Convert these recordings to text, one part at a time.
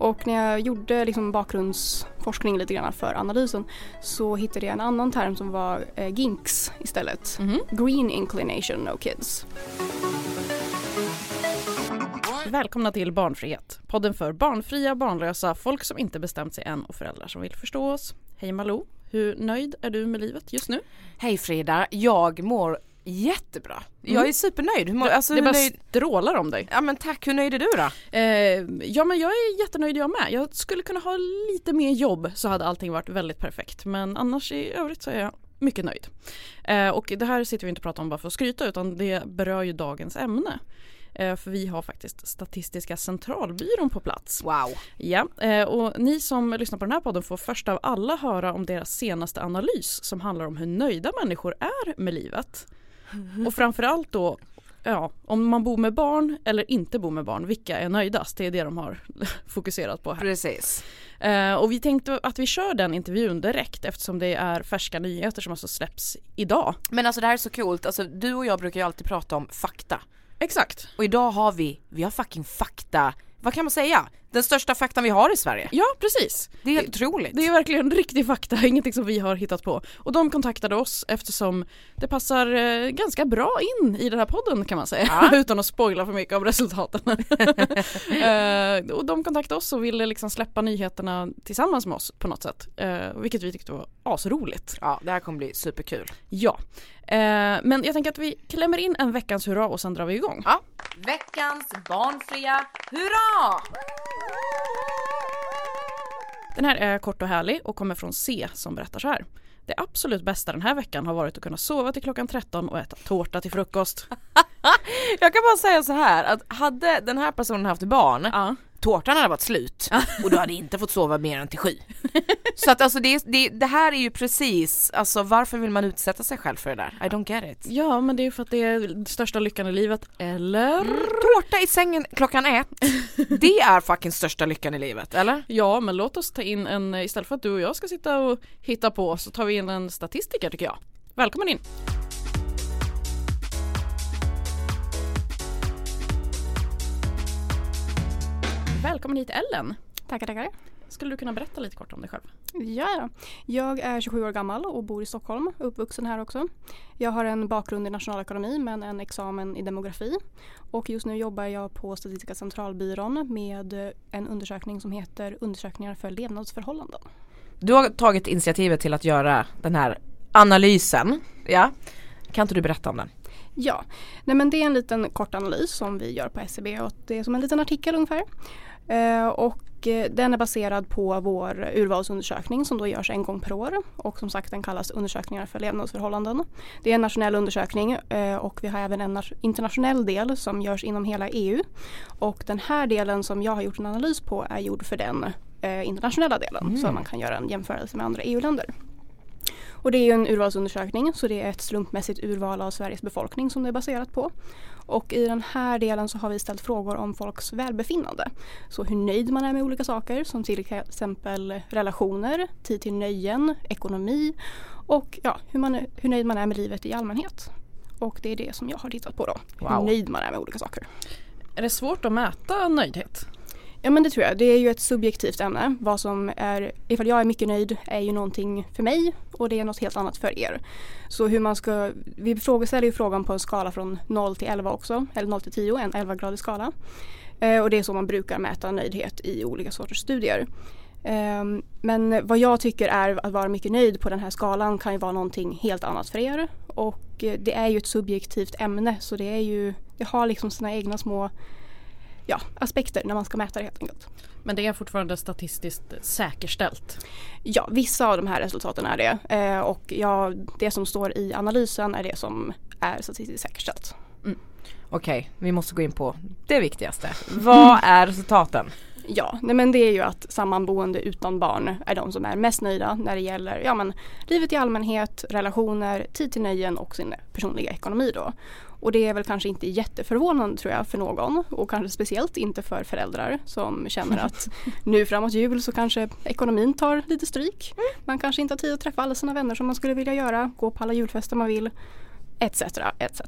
Och när jag gjorde liksom bakgrundsforskning lite grann för analysen så hittade jag en annan term som var eh, GINKS istället. Mhm. Green Inclination No Kids. Välkomna till Barnfrihet, podden för barnfria, barnlösa, folk som inte bestämt sig än och föräldrar som vill förstå oss. Hej Malou, hur nöjd är du med livet just nu? Hej Frida, jag mår jättebra. Jag Mm. är supernöjd. Hur alltså, det hur bara nöjd... strålar om dig. Ja men tack, hur nöjd är du då? Eh, ja men jag är jättenöjd jag med. Jag skulle kunna ha lite mer jobb så hade allting varit väldigt perfekt. Men annars i övrigt så är jag mycket nöjd. Eh, och det här sitter vi inte och pratar om bara för att skryta utan det berör ju dagens ämne. Eh, för vi har faktiskt Statistiska centralbyrån på plats. Wow. Ja, eh, och ni som lyssnar på den här podden får först av alla höra om deras senaste analys som handlar om hur nöjda människor är med livet. Och framförallt då Ja, om man bor med barn eller inte bor med barn, vilka är nöjdast? Det är det de har fokuserat på här. Precis. Eh, och vi tänkte att vi kör den intervjun direkt eftersom det är färska nyheter som alltså släpps idag. Men alltså det här är så coolt, alltså du och jag brukar ju alltid prata om fakta. Exakt. Och idag har vi, vi har fucking fakta, vad kan man säga? Den största faktan vi har i Sverige. Ja, precis. Det är helt otroligt. Det är verkligen riktig fakta, ingenting som vi har hittat på. Och de kontaktade oss eftersom det passar eh, ganska bra in i den här podden kan man säga. Ja. Utan att spoila för mycket av resultaten. eh, och de kontaktade oss och ville liksom släppa nyheterna tillsammans med oss på något sätt. Eh, vilket vi tyckte var asroligt. Ja, det här kommer bli superkul. Ja. Eh, men jag tänker att vi klämmer in en veckans hurra och sen drar vi igång. Ja. Veckans barnfria hurra! Den här är kort och härlig och kommer från C som berättar så här. Det absolut bästa den här veckan har varit att kunna sova till klockan 13 och äta tårta till frukost. Jag kan bara säga så här att hade den här personen haft barn, Ja. tårtan hade varit slut och du hade inte fått sova mer än till sju. Så att alltså det, det, det här är ju precis, alltså varför vill man utsätta sig själv för det där? I don't get it. Ja men det är för att det är största lyckan i livet, eller? Tårta i sängen klockan ett, det är fucking största lyckan i livet, eller? Ja men låt oss ta in en, istället för att du och jag ska sitta och hitta på så tar vi in en statistiker tycker jag. Välkommen in! Välkommen hit Ellen! Tackar, tackar. Skulle du kunna berätta lite kort om dig själv? Ja, jag är 27 år gammal och bor i Stockholm, uppvuxen här också. Jag har en bakgrund i nationalekonomi men en examen i demografi. Och just nu jobbar jag på Statistiska centralbyrån med en undersökning som heter Undersökningar för levnadsförhållanden. Du har tagit initiativet till att göra den här analysen, ja? Kan inte du berätta om den? Ja, nej men det är en liten kort analys som vi gör på SCB och det är som en liten artikel ungefär. Eh, och eh, den är baserad på vår urvalsundersökning som då görs en gång per år och som sagt den kallas undersökningar för levnadsförhållanden. Det är en nationell undersökning eh, och vi har även en internationell del som görs inom hela EU. Och den här delen som jag har gjort en analys på är gjord för den eh, internationella delen så man kan göra en jämförelse med andra EU-länder. Och det är en urvalsundersökning så det är ett slumpmässigt urval av Sveriges befolkning som det är baserat på. Och i den här delen så har vi ställt frågor om folks välbefinnande. Så hur nöjd man är med olika saker som till exempel relationer, tid till nöjen, ekonomi och ja, hur, man, hur nöjd man är med livet i allmänhet. Och det är det som jag har tittat på då. Hur Wow. nöjd man är med olika saker. Är det svårt att mäta nöjdhet? Ja men det tror jag. Det är ju ett subjektivt ämne. Vad som är, ifall jag är mycket nöjd är ju någonting för mig och det är något helt annat för er. Så hur man ska, vi frågeställer ju frågan på en skala från 0 till 11 också, eller 0 till 10, en 11-gradig skala. Eh, och det är så man brukar mäta nöjdhet i olika sorters studier. Eh, men vad jag tycker är att vara mycket nöjd på den här skalan kan ju vara någonting helt annat för er. Och eh, det är ju ett subjektivt ämne så det är ju, det har liksom sina egna små ja, aspekter när man ska mäta det helt enkelt. Men det är fortfarande statistiskt säkerställt. Ja, vissa av de här resultaten är det. Eh, och ja, det som står i analysen är det som är statistiskt säkerställt. Okej, vi måste gå in på det viktigaste. Vad är resultaten? Ja, nej men det är ju att sammanboende utan barn är de som är mest nöjda när det gäller ja, men, livet i allmänhet, relationer, tid till nöjen och sin personliga ekonomi då. Och det är väl kanske inte jätteförvånande tror jag för någon och kanske speciellt inte för föräldrar som känner att nu framåt jul så kanske ekonomin tar lite stryk. Man kanske inte har tid att träffa alla sina vänner som man skulle vilja göra, gå på alla julfester man vill, etc. etc.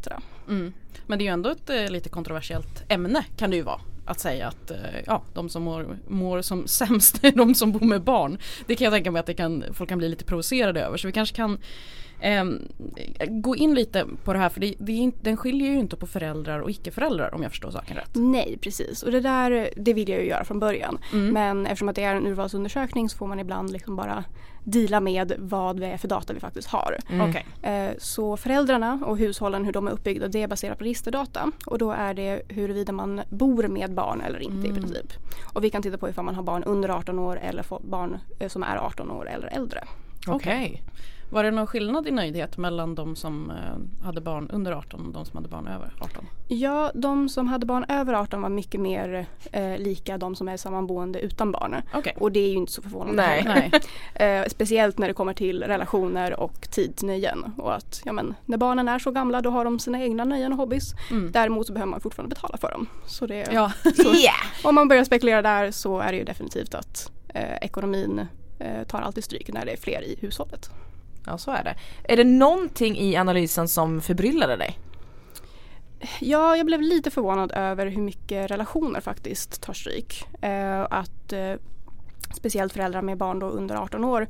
Mm. Men det är ju ändå ett eh, lite kontroversiellt ämne kan det ju vara. Att säga att eh, ja, de som mår, mår som sämst är de som bor med barn. Det kan jag tänka mig att det kan, folk kan bli lite provocerade över så vi kanske kan eh, gå in lite på det här för det, det inte, den skiljer ju inte på föräldrar och icke-föräldrar om jag förstår saken rätt. Nej precis och det där det vill jag ju göra från början. Mm. Men eftersom att det är en urvalsundersökning så får man ibland liksom bara deala med vad det är för data vi faktiskt har. Mm. Okej. Eh, Så föräldrarna och hushållen hur de är uppbyggda det är baserat på registerdata och då är det huruvida man bor med barn eller inte Mm. i princip. Och vi kan titta på ifall man har barn under 18 år eller barn eh, som är 18 år eller äldre. Okej. Var det någon skillnad i nöjdhet mellan de som eh, hade barn under 18 och de som hade barn över 18? Ja, de som hade barn över 18 var mycket mer eh, lika de som är sammanboende utan barn. Okej. Och det är ju inte så förvånande. Nej. Nej. Eh, speciellt när det kommer till relationer och tidsnöjen. Och att ja, men, när barnen är så gamla då har de sina egna nöjen och hobbys. Mm. Däremot så behöver man fortfarande betala för dem. Så det, Ja. Yeah. om man börjar spekulera där så är det ju definitivt att eh, ekonomin tar alltid stryk när det är fler i hushållet. Ja så är det. Är det någonting i analysen som förbryllade dig? Ja, jag blev lite förvånad över hur mycket relationer faktiskt tar stryk. Eh, att eh, speciellt föräldrar med barn under 18 år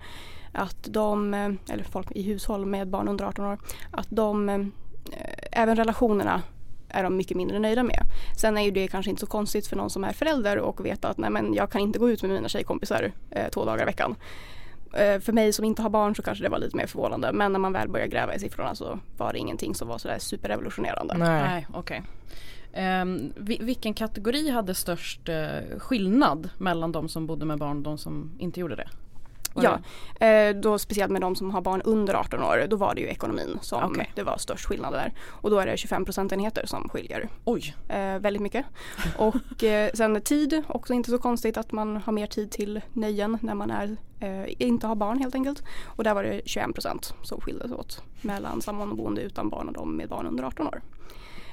att de, eh, eller folk i hushåll med barn under 18 år, att de, eh, även relationerna är de mycket mindre nöjda med. Sen är ju det kanske inte så konstigt för någon som är förälder och vet att nej men jag kan inte gå ut med mina tjejkompisar eh, två dagar i veckan. Eh, för mig som inte har barn så kanske det var lite mer förvånande men när man väl börjar gräva i siffrorna så var det ingenting som var sådär superrevolutionerande. Nej, okej. Ehm, vi- vilken kategori hade störst eh, skillnad mellan de som bodde med barn och de som inte gjorde det? Ja, eh, då speciellt med de som har barn under 18 år, då var det ju ekonomin som Okej. det var störst skillnad där. Och då är det 25 procentenheter som skiljer Oj, eh, väldigt mycket. Och eh, sen tid, också inte så konstigt att man har mer tid till nöjen när man är, inte har barn helt enkelt. Och där var det 21 procent som skildes åt mellan sammanboende utan barn och de med barn under 18 år.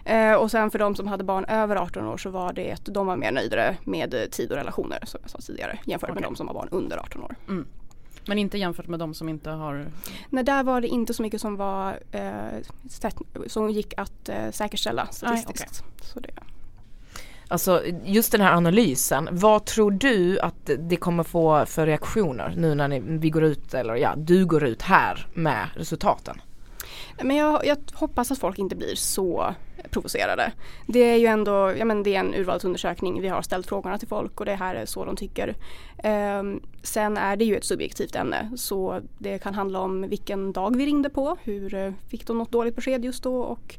Eh, och sen för de som hade barn över 18 år så var det att de var mer nöjda med tid och relationer som jag sa tidigare jämfört med Okej. de som har barn under 18 år. Men inte jämfört med de som inte har... Nej, där var det inte så mycket som var eh, som gick att eh, säkerställa statistiskt. Så det, Alltså just den här analysen, vad tror du att det kommer få för reaktioner nu när ni, vi går ut, eller ja, du går ut här med resultaten? Men jag, jag hoppas att folk inte blir så provocerade. Det är ju ändå, ja men det är en urvalsundersökning, vi har ställt frågorna till folk och det här är så de tycker. Ehm, sen är det ju ett subjektivt ämne så det kan handla om vilken dag vi ringde på, hur eh, fick de något dåligt besked just då och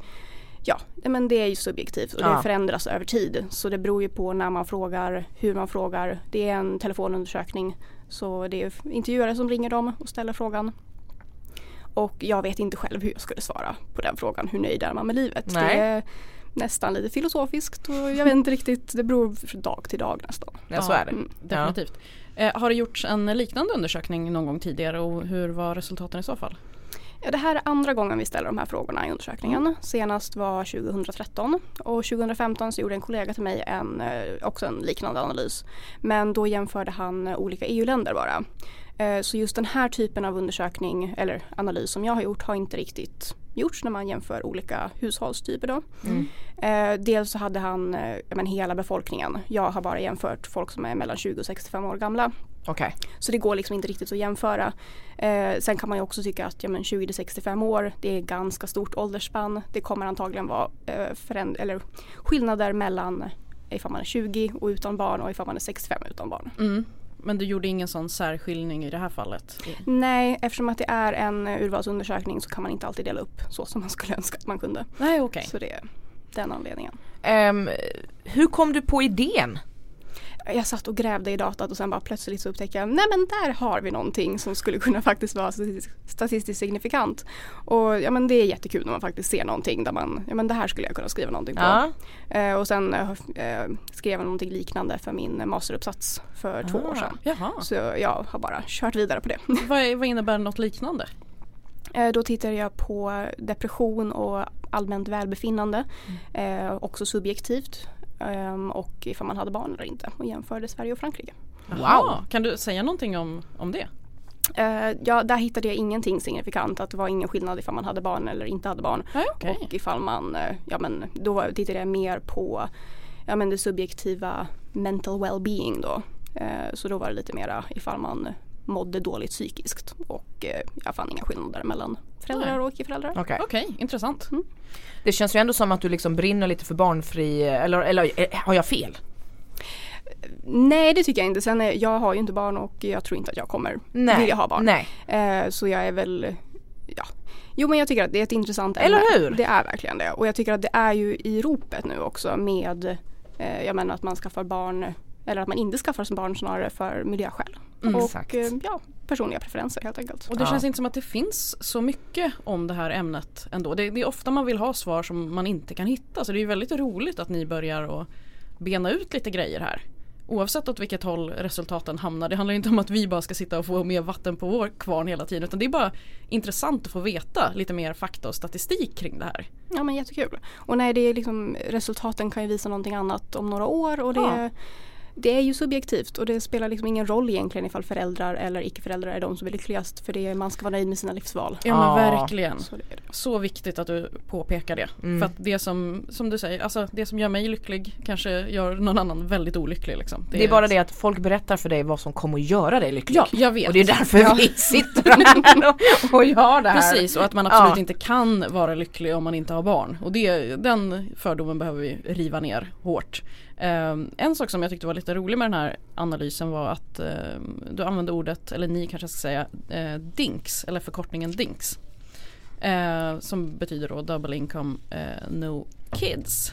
ja, men det är ju subjektivt och Ja. det förändras över tid. Så det beror ju på när man frågar, hur man frågar. Det är en telefonundersökning så det är intervjuare som ringer dem och ställer frågan. Och jag vet inte själv hur jag skulle svara på den frågan. Hur nöjd är man med livet? Nej. Det är nästan lite filosofiskt och jag vet inte riktigt. Det beror från dag till dag nästan. Ja, så är det. Mm. Definitivt. Eh, har det gjorts en liknande undersökning någon gång tidigare och hur var resultaten i så fall? Ja, det här är andra gången vi ställer de här frågorna i undersökningen. Senast var 2013 och 2015 så gjorde en kollega till mig en, eh, också en liknande analys. Men då jämförde han olika EU-länder bara. Eh, Så just den här typen av undersökning eller analys som jag har gjort har inte riktigt gjorts när man jämför olika hushållstyper då. Mm. Eh, dels så hade han eh, men hela befolkningen. Jag har bara jämfört folk som är mellan 20 och 65 år gamla. Okej. Så det går liksom inte riktigt att jämföra. Eh, sen kan man ju också tycka att ja, men 20 till 65 år det är ganska stort åldersspann. Det kommer antagligen vara eh, föränd- eller skillnader mellan ifall man är 20 och utan barn och ifall man är 65 utan barn. Mm. Men du gjorde ingen sån särskiljning i det här fallet? Nej, eftersom att det är en eh, urvalsundersökning så kan man inte alltid dela upp så som man skulle önska att man kunde. Nej okej. Så det är den anledningen. Ehm, hur kom du på idén? Jag satt och grävde i datat och sen bara plötsligt så upptäckte jag nej men där har vi någonting som skulle kunna faktiskt vara statistiskt, signifikant. Och ja men det är jättekul när man faktiskt ser någonting där man, ja men det här skulle jag kunna skriva någonting på. Ja. Eh, och sen eh, eh, skrev jag någonting liknande för min masteruppsats för två år sedan. Jaha. Så jag har bara kört vidare på det. Vad, vad innebär något liknande? Eh, Då tittade jag på depression och allmänt välbefinnande. Eh, också subjektivt. Ehm, och ifall man hade barn eller inte och jämförde Sverige och Frankrike. Jaha. Kan du säga någonting om, om det? Eh, ja, där hittade jag ingenting signifikant. Att det var ingen skillnad ifall man hade barn eller inte hade barn. Okej. Och ifall man, eh, ja men då tittade jag mer på ja, men det subjektiva mental well-being då. Eh, så då var det lite mera ifall man mådde dåligt psykiskt och eh, jag fann inga skillnader mellan föräldrar och icke-föräldrar. Okej. Okej, intressant. Det känns ju ändå som att du liksom brinner lite för barnfri, eller, eller eh, har jag fel? Nej det tycker jag inte. Sen jag har ju inte barn och jag tror inte att jag kommer Nej. vilja ha barn. Nej. Eh, så jag är väl, ja. Jo men jag tycker att det är ett intressant ämne. Eller hur? Det är verkligen det. Och jag tycker att det är ju i ropet nu också med, eh, jag menar att man skaffar barn eller att man inte skaffar sig barn snarare för miljöskäl. Mm, och exakt. eh, ja, personliga preferenser helt enkelt. Och det Ja. känns inte som att det finns så mycket om det här ämnet ändå. Det, det är ofta man vill ha svar som man inte kan hitta så det är väldigt roligt att ni börjar att bena ut lite grejer här. Oavsett åt vilket håll resultaten hamnar. Det handlar inte om att vi bara ska sitta och få mer vatten på vår kvarn hela tiden utan det är bara intressant att få veta lite mer fakta och statistik kring det här. Ja men jättekul. Och nej det är liksom resultaten kan ju visa någonting annat om några år och det, Ja. Det är ju subjektivt och det spelar liksom ingen roll egentligen ifall föräldrar eller icke-föräldrar är de som är lyckligast för det är, man ska vara nöjd med sina livsval. Ja men Ja. verkligen. Så det är det. Så viktigt att du påpekar det. Mm. För att det som, som du säger, alltså det som gör mig lycklig kanske gör någon annan väldigt olycklig liksom. Det är bara det att folk berättar för dig vad som kommer att göra dig lycklig. Ja, jag vet. Och det är därför vi sitter här och, och gör det här. Precis och att man absolut Ja. inte kan vara lycklig om man inte har barn. Och det, den fördomen behöver vi riva ner hårt. Ehm, en sak som jag tyckte var lite rolig med den här analysen var att ehm, du använde ordet, eller ni kanske ska säga, eh, DINKS eller förkortningen DINKS. Eh, som betyder då Double Income eh, No Kids.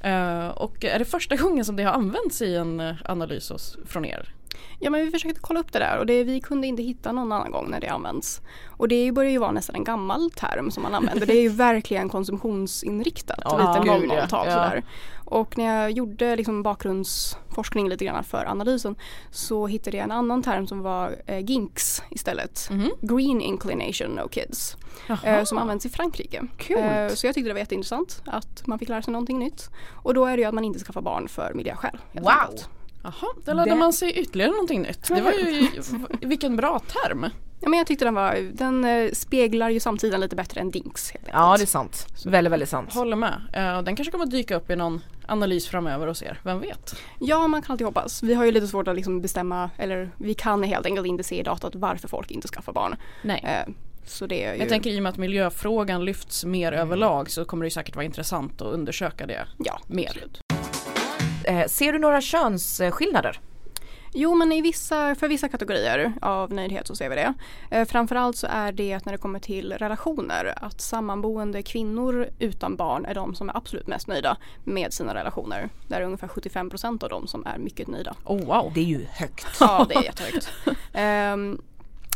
Eh, och är det första gången som det har använts i en eh, analys hos, från er? Ja men vi försökte kolla upp det där och det, vi kunde inte hitta någon annan gång när det används. Och det börjar ju vara nästan en gammal term som man använder. Det är ju verkligen konsumtionsinriktat, Ja, lite gud, ja. 00-tal Ja. sådär. Och när jag gjorde liksom bakgrundsforskning lite grann för analysen så hittade jag en annan term som var eh, GINKS istället. Mhm. Green Inclination No Kids. Eh, som används i Frankrike. Eh, så jag tyckte det var jätteintressant att man fick lära sig någonting nytt. Och då är det ju att man inte skaffar barn för miljöskäl. Wow. enkelt. Jaha, där lärde Det- man sig ytterligare någonting nytt. Det var ju, vilken bra term. Ja men jag tyckte den var, den eh, speglar ju samtiden lite bättre än Dinks. Ja det är sant. Väldigt väldigt sant. Håller med. Eh, Den kanske kommer att dyka upp i någon analys framöver hos er. Vem vet? Ja man kan alltid hoppas. Vi har ju lite svårt att liksom bestämma, eller vi kan helt enkelt inte se i datat varför folk inte skaffar barn. Nej. Eh, så det är ju, Jag tänker i och med att miljöfrågan lyfts mer överlag så kommer det säkert vara intressant att undersöka det ja. mer. Eh, ser du några könsskillnader? Jo men i vissa, för vissa kategorier av nöjdhet så ser vi det. Eh, framförallt så är det att när det kommer till relationer att sammanboende kvinnor utan barn är de som är absolut mest nöjda med sina relationer. Det är ungefär 75% av dem som är mycket nöjda. Oh wow. Det är ju högt. Ja det är jättehögt. Ehm,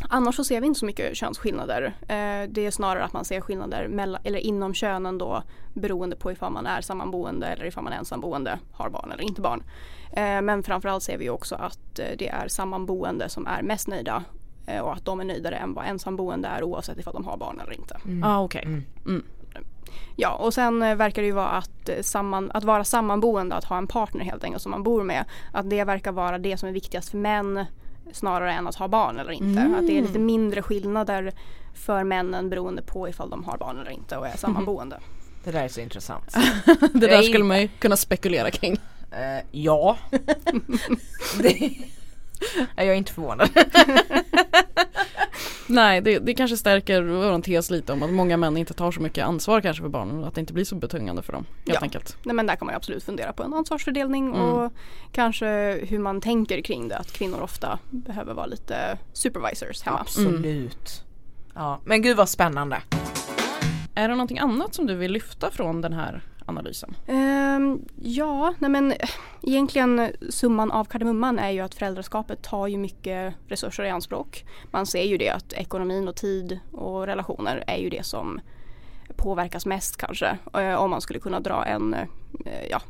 annars så ser vi inte så mycket könsskillnader. Eh, det är snarare att man ser skillnader mellan, eller inom könen då beroende på ifall man är sammanboende eller ifall man är ensamboende, har barn eller inte barn. Eh, men framförallt ser vi också att eh, det är sammanboende som är mest nöjda eh, och att de är nöjdare än vad ensamboende är oavsett ifall de har barn eller inte. Ah, okej. Mm. Mm. Ja och sen verkar det ju vara att, samman, att vara sammanboende, att ha en partner helt enkelt som man bor med. Att det verkar vara det som är viktigast för män snarare än att ha barn eller inte. Mm. Att det är lite mindre skillnader för männen beroende på ifall de har barn eller inte och är sammanboende. Det där är så intressant. Det där skulle man ju kunna spekulera kring. Eh, ja. det... Jag är inte förvånad. Nej, det, det kanske stärker vår tes lite om att många män inte tar så mycket ansvar kanske för barnen och att det inte blir så betungande för dem. Helt Ja. enkelt. Nej men där kan man ju absolut fundera på en ansvarsfördelning Mm. och kanske hur man tänker kring det. Att kvinnor ofta behöver vara lite supervisors hemma. Absolut. Ja, men gud vad spännande. Är det någonting annat som du vill lyfta från den här analysen? Um, ja, nej men egentligen summan av kardemumman är ju att föräldraskapet tar ju mycket resurser i anspråk. Man ser ju det att ekonomin och tid och relationer är ju det som påverkas mest kanske. Eh, om man skulle kunna dra en eh, ja,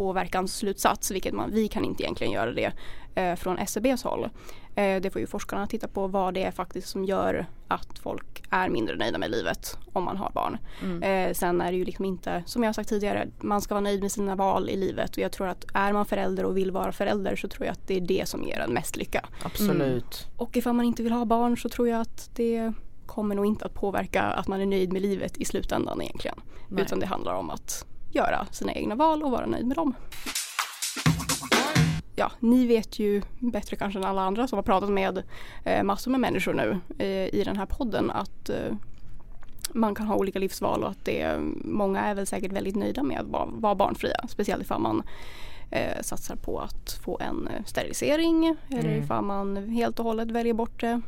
påverkansslutsats, vilket man, vi kan inte egentligen göra det eh, från SCBs håll. Eh, det får ju forskarna titta på vad det är faktiskt som gör att folk är mindre nöjda med livet om man har barn. Mm. Eh, sen är det ju liksom inte, som jag har sagt tidigare, man ska vara nöjd med sina val i livet och jag tror att är man förälder och vill vara förälder så tror jag att det är det som ger en mest lycka. Absolut. Och ifall man inte vill ha barn så tror jag att det kommer nog inte att påverka att man är nöjd med livet i slutändan egentligen. Nej. Utan det handlar om att göra sina egna val och vara nöjd med dem. Ja, ni vet ju bättre kanske än alla andra som har pratat med eh, massor med människor nu eh, i den här podden att eh, man kan ha olika livsval och att det, många är väl säkert väldigt nöjda med att vara, barnfria. Speciellt ifall man eh, satsar på att få en eh, sterilisering eller Mm. ifall man helt och hållet väljer bort det.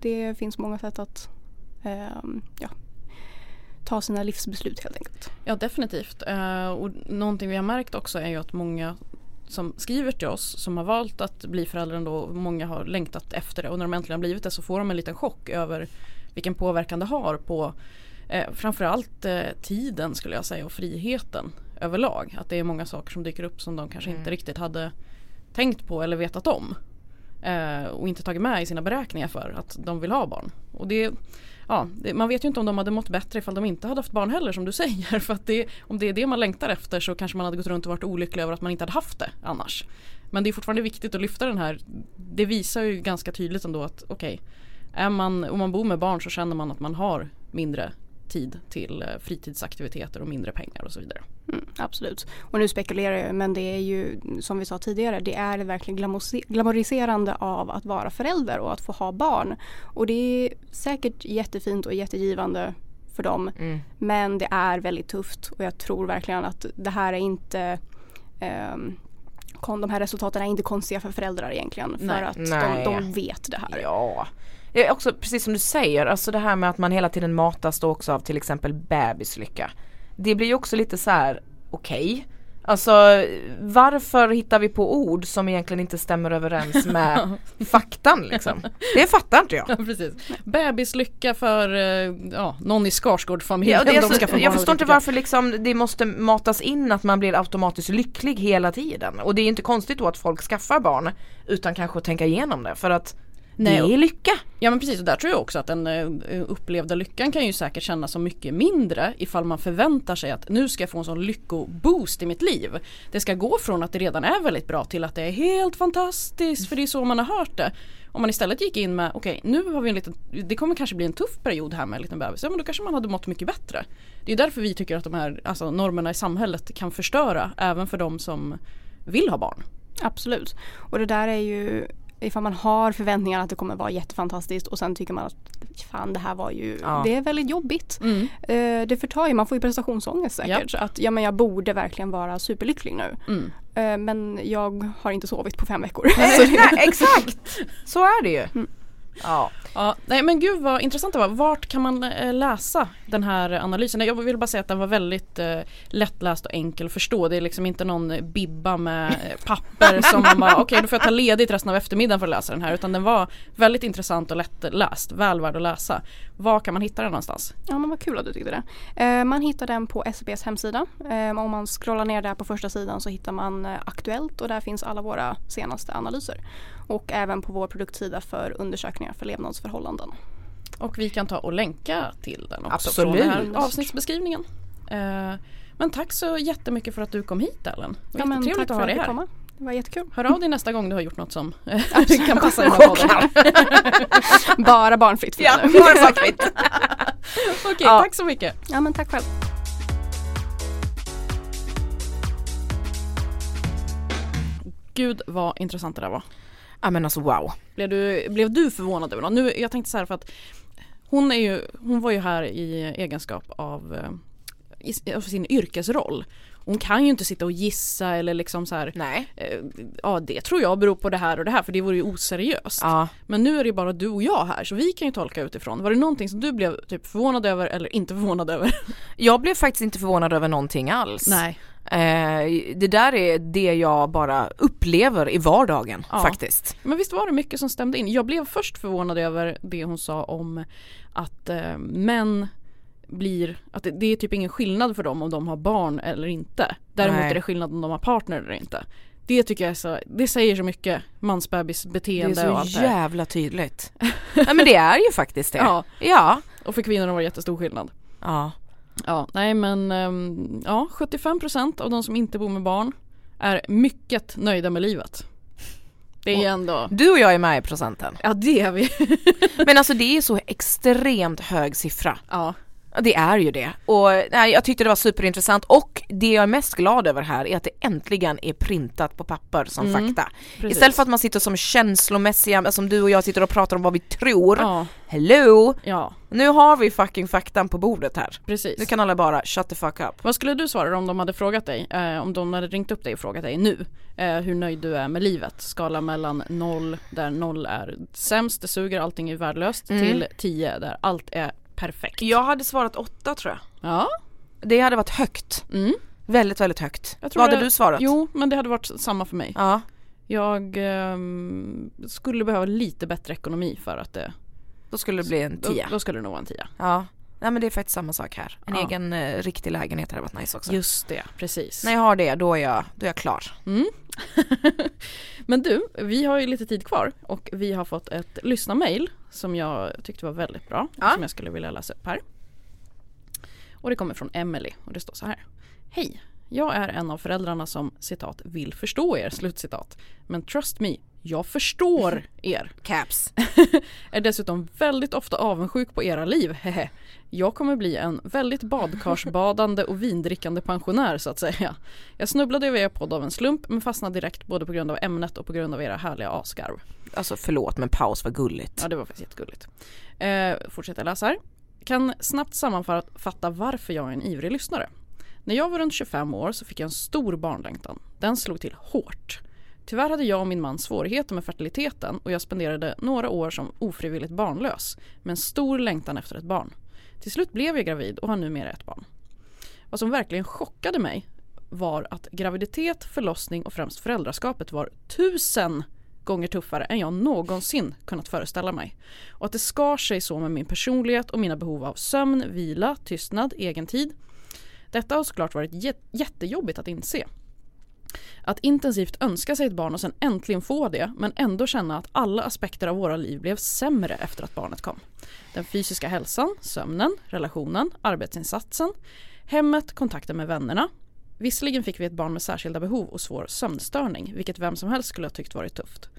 Det finns många sätt att ehm, ja, ta sina livsbeslut helt enkelt. Ja definitivt. Eh, och någonting vi har märkt också är ju att många som skriver till oss som har valt att bli föräldrar ändå, många har längtat efter det och när de äntligen har blivit det så får de en liten chock över vilken påverkan det har på eh, framförallt eh, tiden skulle jag säga och friheten överlag. Att det är många saker som dyker upp som de kanske Mm. inte riktigt hade tänkt på eller vetat om. Eh, och inte tagit med i sina beräkningar för att de vill ha barn. Och det, ja, det, man vet ju inte om de hade mått bättre ifall de inte hade haft barn heller som du säger. För att det, om det är det man längtar efter så kanske man hade gått runt och varit olycklig över att man inte hade haft det annars. Men det är fortfarande viktigt att lyfta den här, det visar ju ganska tydligt ändå att okej, är man, om man bor med barn så känner man att man har mindre tid till eh, fritidsaktiviteter och mindre pengar och så vidare. Mm, absolut. Och nu spekulerar jag men det är ju som vi sa tidigare det är verkligen glamoriserande av att vara förälder och att få ha barn. Och det är säkert jättefint och jättegivande för dem Mm. men det är väldigt tufft och jag tror verkligen att det här är inte kon- de här resultaten är inte konstiga för föräldrar egentligen för Nej. att Nej. de, de vet det här. Ja. Är också precis som du säger, alltså det här med att man hela tiden matas då också av till exempel bebislycka. Det blir ju också lite så här: okej. Alltså varför hittar vi på ord som egentligen inte stämmer överens med faktan liksom? Det fattar inte jag. Ja precis. Bebislycka för eh, ja, någon i Skarsgård-familjen. Ja, alltså, jag förstår inte varför liksom det måste matas in att man blir automatiskt lycklig hela tiden. Och det är inte konstigt då att folk skaffar barn utan kanske att tänka igenom det för att Nej, det är lycka. Ja men precis och där tror jag också att den eh, upplevda lyckan kan ju säkert kännas som mycket mindre ifall man förväntar sig att nu ska jag få en sån lyckoboost i mitt liv. Det ska gå från att det redan är väldigt bra till att det är helt fantastiskt för det är så man har hört det. Om man istället gick in med okej nu har vi en liten, det kommer kanske bli en tuff period här med en liten bebis. Ja men då kanske man hade mått mycket bättre. Det är därför vi tycker att de här alltså, normerna i samhället kan förstöra även för de som vill ha barn. Absolut. Och det där är ju ifall man har förväntningar att det kommer vara jättefantastiskt och sen tycker man att fan det här var ju, Ja. det är väldigt jobbigt. Eh, det förtar ju, man får ju prestationsångest säkert. Så att ja men jag borde verkligen vara superlycklig nu. Mm. Eh, men jag har inte sovit på fem veckor. Så Nej, det, nej, exakt! Så är det ju. Mm. Ja. Ja, nej men gud vad intressant det var. Vart kan man eh, läsa den här analysen? Jag vill bara säga att den var väldigt eh, lättläst och enkel att förstå. Det är liksom inte någon bibba med eh, papper som man bara okej då får jag ta ledigt resten av eftermiddagen för att läsa den här. Utan den var väldigt intressant och lättläst, väl värd att läsa. Var kan man hitta den någonstans? ja men vad kul att du tyckte det. Eh, man hittar den på SCBs hemsida. Eh, om man scrollar ner där på första sidan så hittar man eh, Aktuellt och där finns alla våra senaste analyser. Och även på vår produktsida för undersökningar för levnadsförhållanden. Och vi kan ta och länka till den också Absolut. från den här avsnittsbeskrivningen. Eh, men tack så jättemycket för att du kom hit Ellen. Det var Ja, att ha att dig jag här. komma. Det var jättekul. Hör av dig nästa gång du har gjort något som eh, kan passa i den här podden. Bara barnfritt Ja, bara svartvitt. Okej, Ja. tack så mycket. Ja men tack själv. Gud vad intressant det där var. Ja men alltså wow. Blev du, blev du förvånad över något? Nu, jag tänkte så här för att hon, är ju, hon var ju här i egenskap av, eh, i, av sin yrkesroll. Hon kan ju inte sitta och gissa eller liksom så här, Nej. eh, ja det tror jag beror på det här och det här för det vore ju oseriöst. Ja. Men nu är det ju bara du och jag här så vi kan ju tolka utifrån. Var det någonting som du blev typ förvånad över eller inte förvånad över? Jag blev faktiskt inte förvånad över någonting alls. Nej. Eh, det där är det jag bara upplever i vardagen Ja. faktiskt. Men visst var det mycket som stämde in. Jag blev först förvånad över det hon sa om att eh, män blir, att det, det är typ ingen skillnad för dem om de har barn eller inte. Däremot Nej. är det skillnad om de har partner eller inte. Det tycker jag är så, det säger så mycket mansbebisbeteende är och så allt det här. jävla tydligt. ja men det är ju faktiskt det. Ja, Ja. och för kvinnorna var det jättestor skillnad. ja. Ja, nej men ehm, ja, 75% av de som inte bor med barn är mycket nöjda med livet. Det är ändå, Du och jag är med i procenten. ja det är vi. Men alltså det är så extremt hög siffra. ja. Det är ju det och nej, jag tyckte det var superintressant och det jag är mest glad över här är att det äntligen är printat på papper som Mm, fakta. Precis. Istället för att man sitter som känslomässiga, som du och jag sitter och pratar om vad vi tror. Ja, Hello! ja, Nu har vi fucking faktan på bordet här. precis. Nu kan alla bara shut the fuck up. Vad skulle du svara om de hade frågat dig, eh, om de hade ringt upp dig och frågat dig nu, eh, hur nöjd du är med livet? Skala mellan noll, där noll är sämst, det suger, allting är värdelöst, Mm. till 10 där allt är perfekt. Jag hade svarat åtta tror jag. Ja, Det hade varit högt. mm. Väldigt, väldigt högt. Vad hade det- du svarat? Jo, men det hade varit samma för mig. Ja. Jag ehm, skulle behöva lite bättre ekonomi för att det, Då skulle det bli en då, tia. då skulle det nog vara en tia. Ja. Nej men det är faktiskt samma sak här. En Ja. egen eh, riktig lägenhet hade varit nice också. Just det, precis. När jag har det, då är jag, då är jag klar. Mm. Men du, vi har ju lite tid kvar och vi har fått ett lyssnarmail som jag tyckte var väldigt bra. Ja. Som jag skulle vilja läsa upp här. Och det kommer från Emily och det står så här. Hej! Jag är en av föräldrarna som citat vill förstå er, slutcitat. Men trust me, jag förstår er. Caps. Är dessutom väldigt ofta avundsjuk på era liv, hehe. Jag kommer bli en väldigt badkarsbadande och vindrickande pensionär så att säga. Jag snubblade över er podd av en slump men fastnade direkt både på grund av ämnet och på grund av era härliga asgarv. Alltså förlåt men paus var gulligt. Ja det var faktiskt jättegulligt. Eh, fortsätter läsa här. Kan snabbt sammanfatta varför jag är en ivrig lyssnare. När jag var runt 25 år så fick jag en stor barnlängtan. Den slog till hårt. Tyvärr hade jag och min man svårigheter med fertiliteten och jag spenderade några år som ofrivilligt barnlös med en stor längtan efter ett barn. Till slut blev jag gravid och har numera ett barn. Vad som verkligen chockade mig var att graviditet, förlossning och främst föräldraskapet var tusen gånger tuffare än jag någonsin kunnat föreställa mig. Och att det skar sig så med min personlighet och mina behov av sömn, vila, tystnad, egen tid. Detta har såklart varit jättejobbigt att inse. Att intensivt önska sig ett barn och sen äntligen få det men ändå känna att alla aspekter av våra liv blev sämre efter att barnet kom. Den fysiska hälsan, sömnen, relationen, arbetsinsatsen, hemmet, kontakten med vännerna. Visserligen fick vi ett barn med särskilda behov och svår sömnstörning vilket vem som helst skulle ha tyckt varit tufft.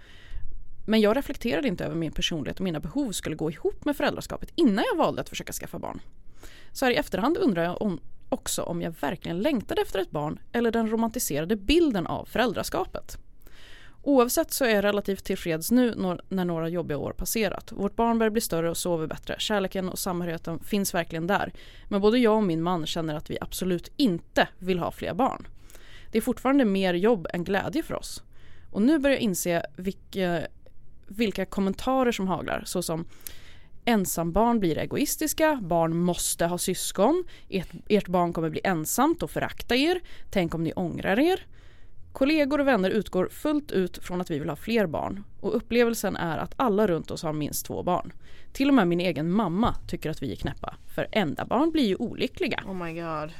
Men jag reflekterade inte över min personlighet och mina behov skulle gå ihop med föräldraskapet innan jag valde att försöka skaffa barn. Så här i efterhand undrar jag om, också om jag verkligen längtade efter ett barn eller den romantiserade bilden av föräldraskapet. Oavsett så är jag relativt tillfreds nu när några jobbiga år passerat. Vårt barn börjar bli större och sover bättre. Kärleken och samhörigheten finns verkligen där. Men både jag och min man känner att vi absolut inte vill ha fler barn. Det är fortfarande mer jobb än glädje för oss. Och nu börjar jag inse vilka, vilka kommentarer som haglar såsom Ensambarn blir egoistiska, barn måste ha syskon, ert, ert barn kommer bli ensamt och förakta er, tänk om ni ångrar er. Kollegor och vänner utgår fullt ut från att vi vill ha fler barn och upplevelsen är att alla runt oss har minst två barn. Till och med min egen mamma tycker att vi är knäppa, för enda barn blir ju olyckliga. Oh my god.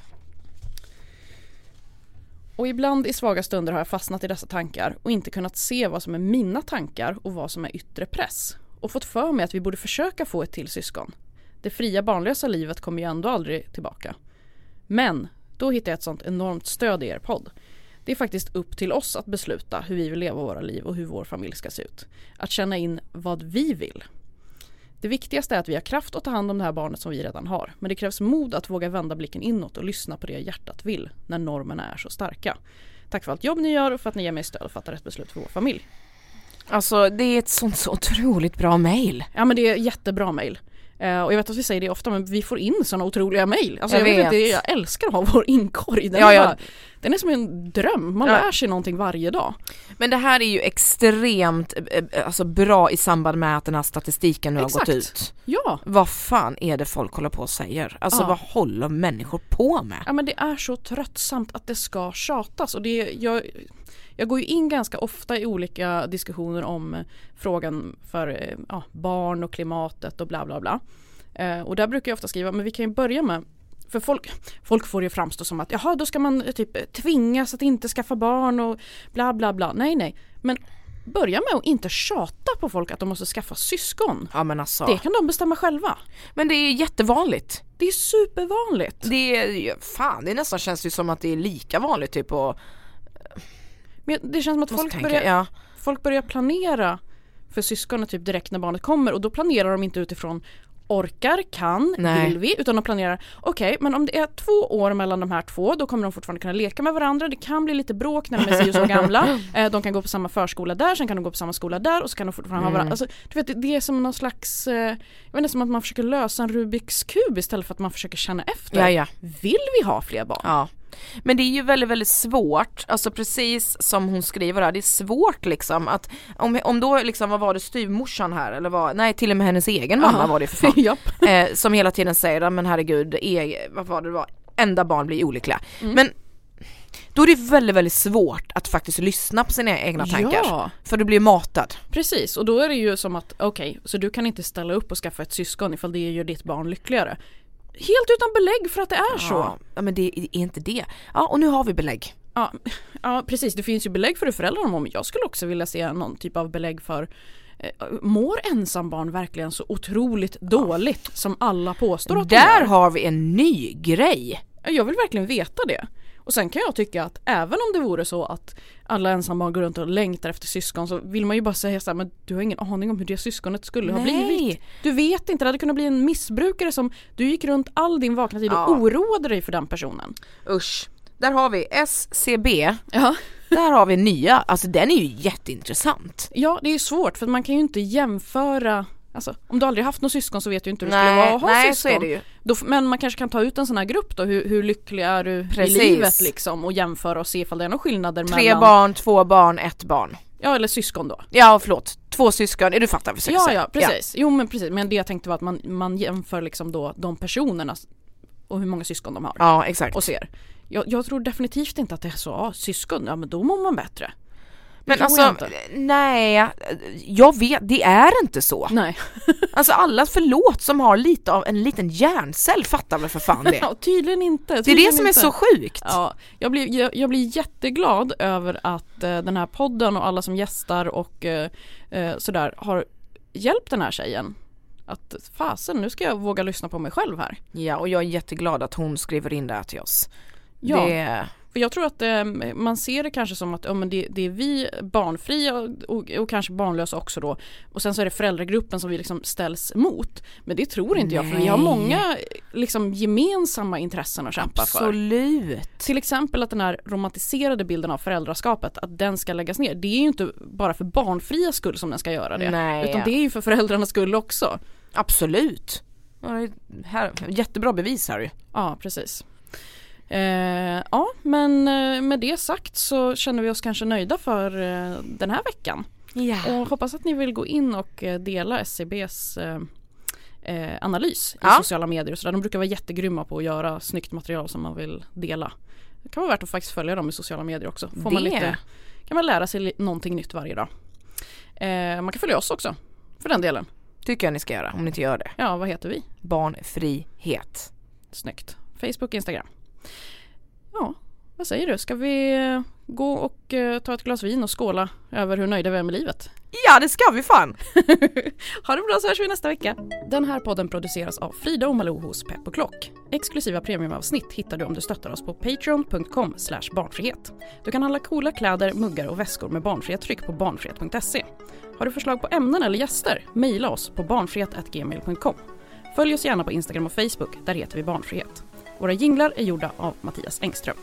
Och ibland i svaga stunder har jag fastnat i dessa tankar och inte kunnat se vad som är mina tankar och vad som är yttre press. Och fått för mig att vi borde försöka få ett till syskon. Det fria barnlösa livet kommer ju ändå aldrig tillbaka. Men då hittade jag ett sånt enormt stöd i er podd. Det är faktiskt upp till oss att besluta hur vi vill leva våra liv och hur vår familj ska se ut. Att känna in vad vi vill. Det viktigaste är att vi har kraft att ta hand om det här barnet som vi redan har. Men det krävs mod att våga vända blicken inåt och lyssna på det hjärtat vill när normerna är så starka. Tack för allt jobb ni gör och för att ni ger mig stöd att fatta rätt beslut för vår familj. Alltså det är ett sånt så otroligt bra mail. Ja men det är jättebra mail. Eh, och jag vet att vi säger det ofta men vi får in sådana otroliga mail. Alltså Jag jag, vet. vet. jag älskar att ha vår inkorg. Den, Ja, är ja. bara, den är som en dröm, man Ja. lär sig någonting varje dag. Men det här är ju extremt eh, eh, alltså, bra i samband med att den här statistiken nu Exakt. har gått ut. Ja, Vad fan är det folk håller på och säger? Alltså Ja. vad håller människor på med? Ja men det är så tröttsamt att det ska tjatas och det, jag, jag går ju in ganska ofta i olika diskussioner om frågan för eh, ja, barn och klimatet och bla bla bla. Eh, och där brukar jag ofta skriva, men vi kan ju börja med för folk, folk får det framstå som att jaha då ska man eh, typ tvingas att inte skaffa barn och bla bla bla. Nej nej. Men börja med att inte tjata på folk att de måste skaffa syskon. Ja men alltså. Det kan de bestämma själva. Men det är jättevanligt. Det är supervanligt. Det är, fan det nästan känns ju som att det är lika vanligt typ och Men det känns som att folk tänka, börjar ja. folk börjar planera för syskonet typ direkt när barnet kommer och då planerar de inte utifrån orkar, kan, Nej. vill vi utan de planerar okej men om det är två år mellan de här två då kommer de fortfarande kunna leka med varandra det kan bli lite bråk när de är si och så gamla eh, de kan gå på samma förskola där sen kan de gå på samma skola där och så kan de fortfarande ha Mm. varandra alltså, du vet, det- det är som någon slags eh, jag vet inte som att man försöker lösa en Rubiks kub istället för att man försöker känna efter Ja, ja. vill vi ha fler barn? Ja. Men det är ju väldigt, väldigt svårt, alltså precis som hon skriver här, det är svårt liksom att om, om då liksom, vad var det, styvmorsan här eller vad, nej till och med hennes egen mamma Ja. var det för fan. Eh, som hela tiden säger, "Ja, men herregud, är, vad var det, det var, enda barn blir olyckliga. Mm. Men då är det väldigt, väldigt svårt att faktiskt lyssna på sina egna tankar. Ja, För du blir matad. precis och då är det ju som att okej, så du kan inte ställa upp och skaffa ett syskon ifall det gör ditt barn lyckligare. Helt utan belägg för att det är så. Ja, ja men det är inte det. Ja och nu har vi belägg. Ja, ja precis, det finns ju belägg för det föräldrarna mår men jag skulle också vilja se någon typ av belägg för eh, Mår ensambarn verkligen så otroligt dåligt som alla påstår att de Där gör? har vi en ny grej. Jag vill verkligen veta det. Och sen kan jag tycka att även om det vore så att alla ensambarn går runt och längtar efter syskon så vill man ju bara säga så här, men du har ingen aning om hur det syskonet skulle ha blivit. Du vet inte, det hade kunnat bli en missbrukare som du gick runt all din vakna tid och Ja. oroade dig för den personen. Usch. Där har vi SCB. Ja. Där har vi nya, alltså den är ju jätteintressant. Ja, det är ju svårt för man kan ju inte jämföra Alltså, om du aldrig haft något syskon så vet du inte hur det Nej, skulle vara att ha nej syskon. så är det ju. Då, men man kanske kan ta ut en sån här grupp då, hur, hur lycklig är du Precis. i livet liksom och jämföra och se ifall det är några skillnader Tre mellan barn, två barn, ett barn. Ja eller syskon då. Ja förlåt, två syskon, du fattar vad jag Ja ja precis, jo men precis men det jag tänkte var att man, man jämför liksom då de personerna och hur många syskon de har Ja exakt. och ser. Jag, jag tror definitivt inte att det är så, ja, syskon, ja men då mår man bättre. Men jag alltså, inte. nej, jag vet, det är inte så. Nej, Alltså alla, förlåt, som har lite av en liten hjärncell fattar väl för fan det. ja, tydligen inte. Det är tydligen det som är inte. så sjukt. Ja, jag blir, jag, jag blir jätteglad över att eh, den här podden och alla som gästar och eh, eh, sådär har hjälpt den här tjejen. Att fasen, nu ska jag våga lyssna på mig själv här. Ja och jag är jätteglad att hon skriver in det här till oss. Ja. Det, För jag tror att eh, man ser det kanske som att ja, men det, det är vi barnfria och, och, och kanske barnlösa också då. Och sen så är det föräldragruppen som vi liksom ställs mot. Men det tror inte jag för vi har Nej. många liksom, gemensamma intressen att kämpa för. absolut. Till exempel att den här romantiserade bilden av föräldraskapet, att den ska läggas ner. Det är ju inte bara för barnfria skull som den ska göra det. Nej. Utan det är ju för föräldrarnas skull också. Absolut. Här, jättebra bevis här ju. Ja, precis. Eh, ja, men eh, med det sagt så känner vi oss kanske nöjda för eh, den här veckan. Ja. Och hoppas att ni vill gå in och eh, dela SCBs eh, analys i Ja. sociala medier och sådär. De brukar vara jättegrymma på att göra snyggt material som man vill dela. Det kan vara värt att faktiskt följa dem i sociala medier också. Får man lite, kan man lära sig någonting nytt varje dag. Eh, man kan följa oss också, för den delen. Tycker jag ni ska göra om ni inte gör det. Ja, vad heter vi? Barnfrihet. Snyggt. Facebook, Instagram. Ja, vad säger du? Ska vi eh, gå och eh, ta ett glas vin och skåla över hur nöjda vi är med livet? Ja det ska vi fan! Ha det bra så hörs vi nästa vecka. Den här podden produceras av Frida och Malou hos Pep och Klock. Exklusiva premiumavsnitt hittar du om du stöttar oss på patreon.com barnfrihet. Du kan handla coola kläder, muggar och väskor med barnfrihet tryck på barnfrihet.se. Har du förslag på ämnen eller gäster? Mejla oss på barnfrihet.gmail.com. Följ oss gärna på Instagram och Facebook, där heter vi Barnfrihet. Våra jinglar är gjorda av Mattias Engström.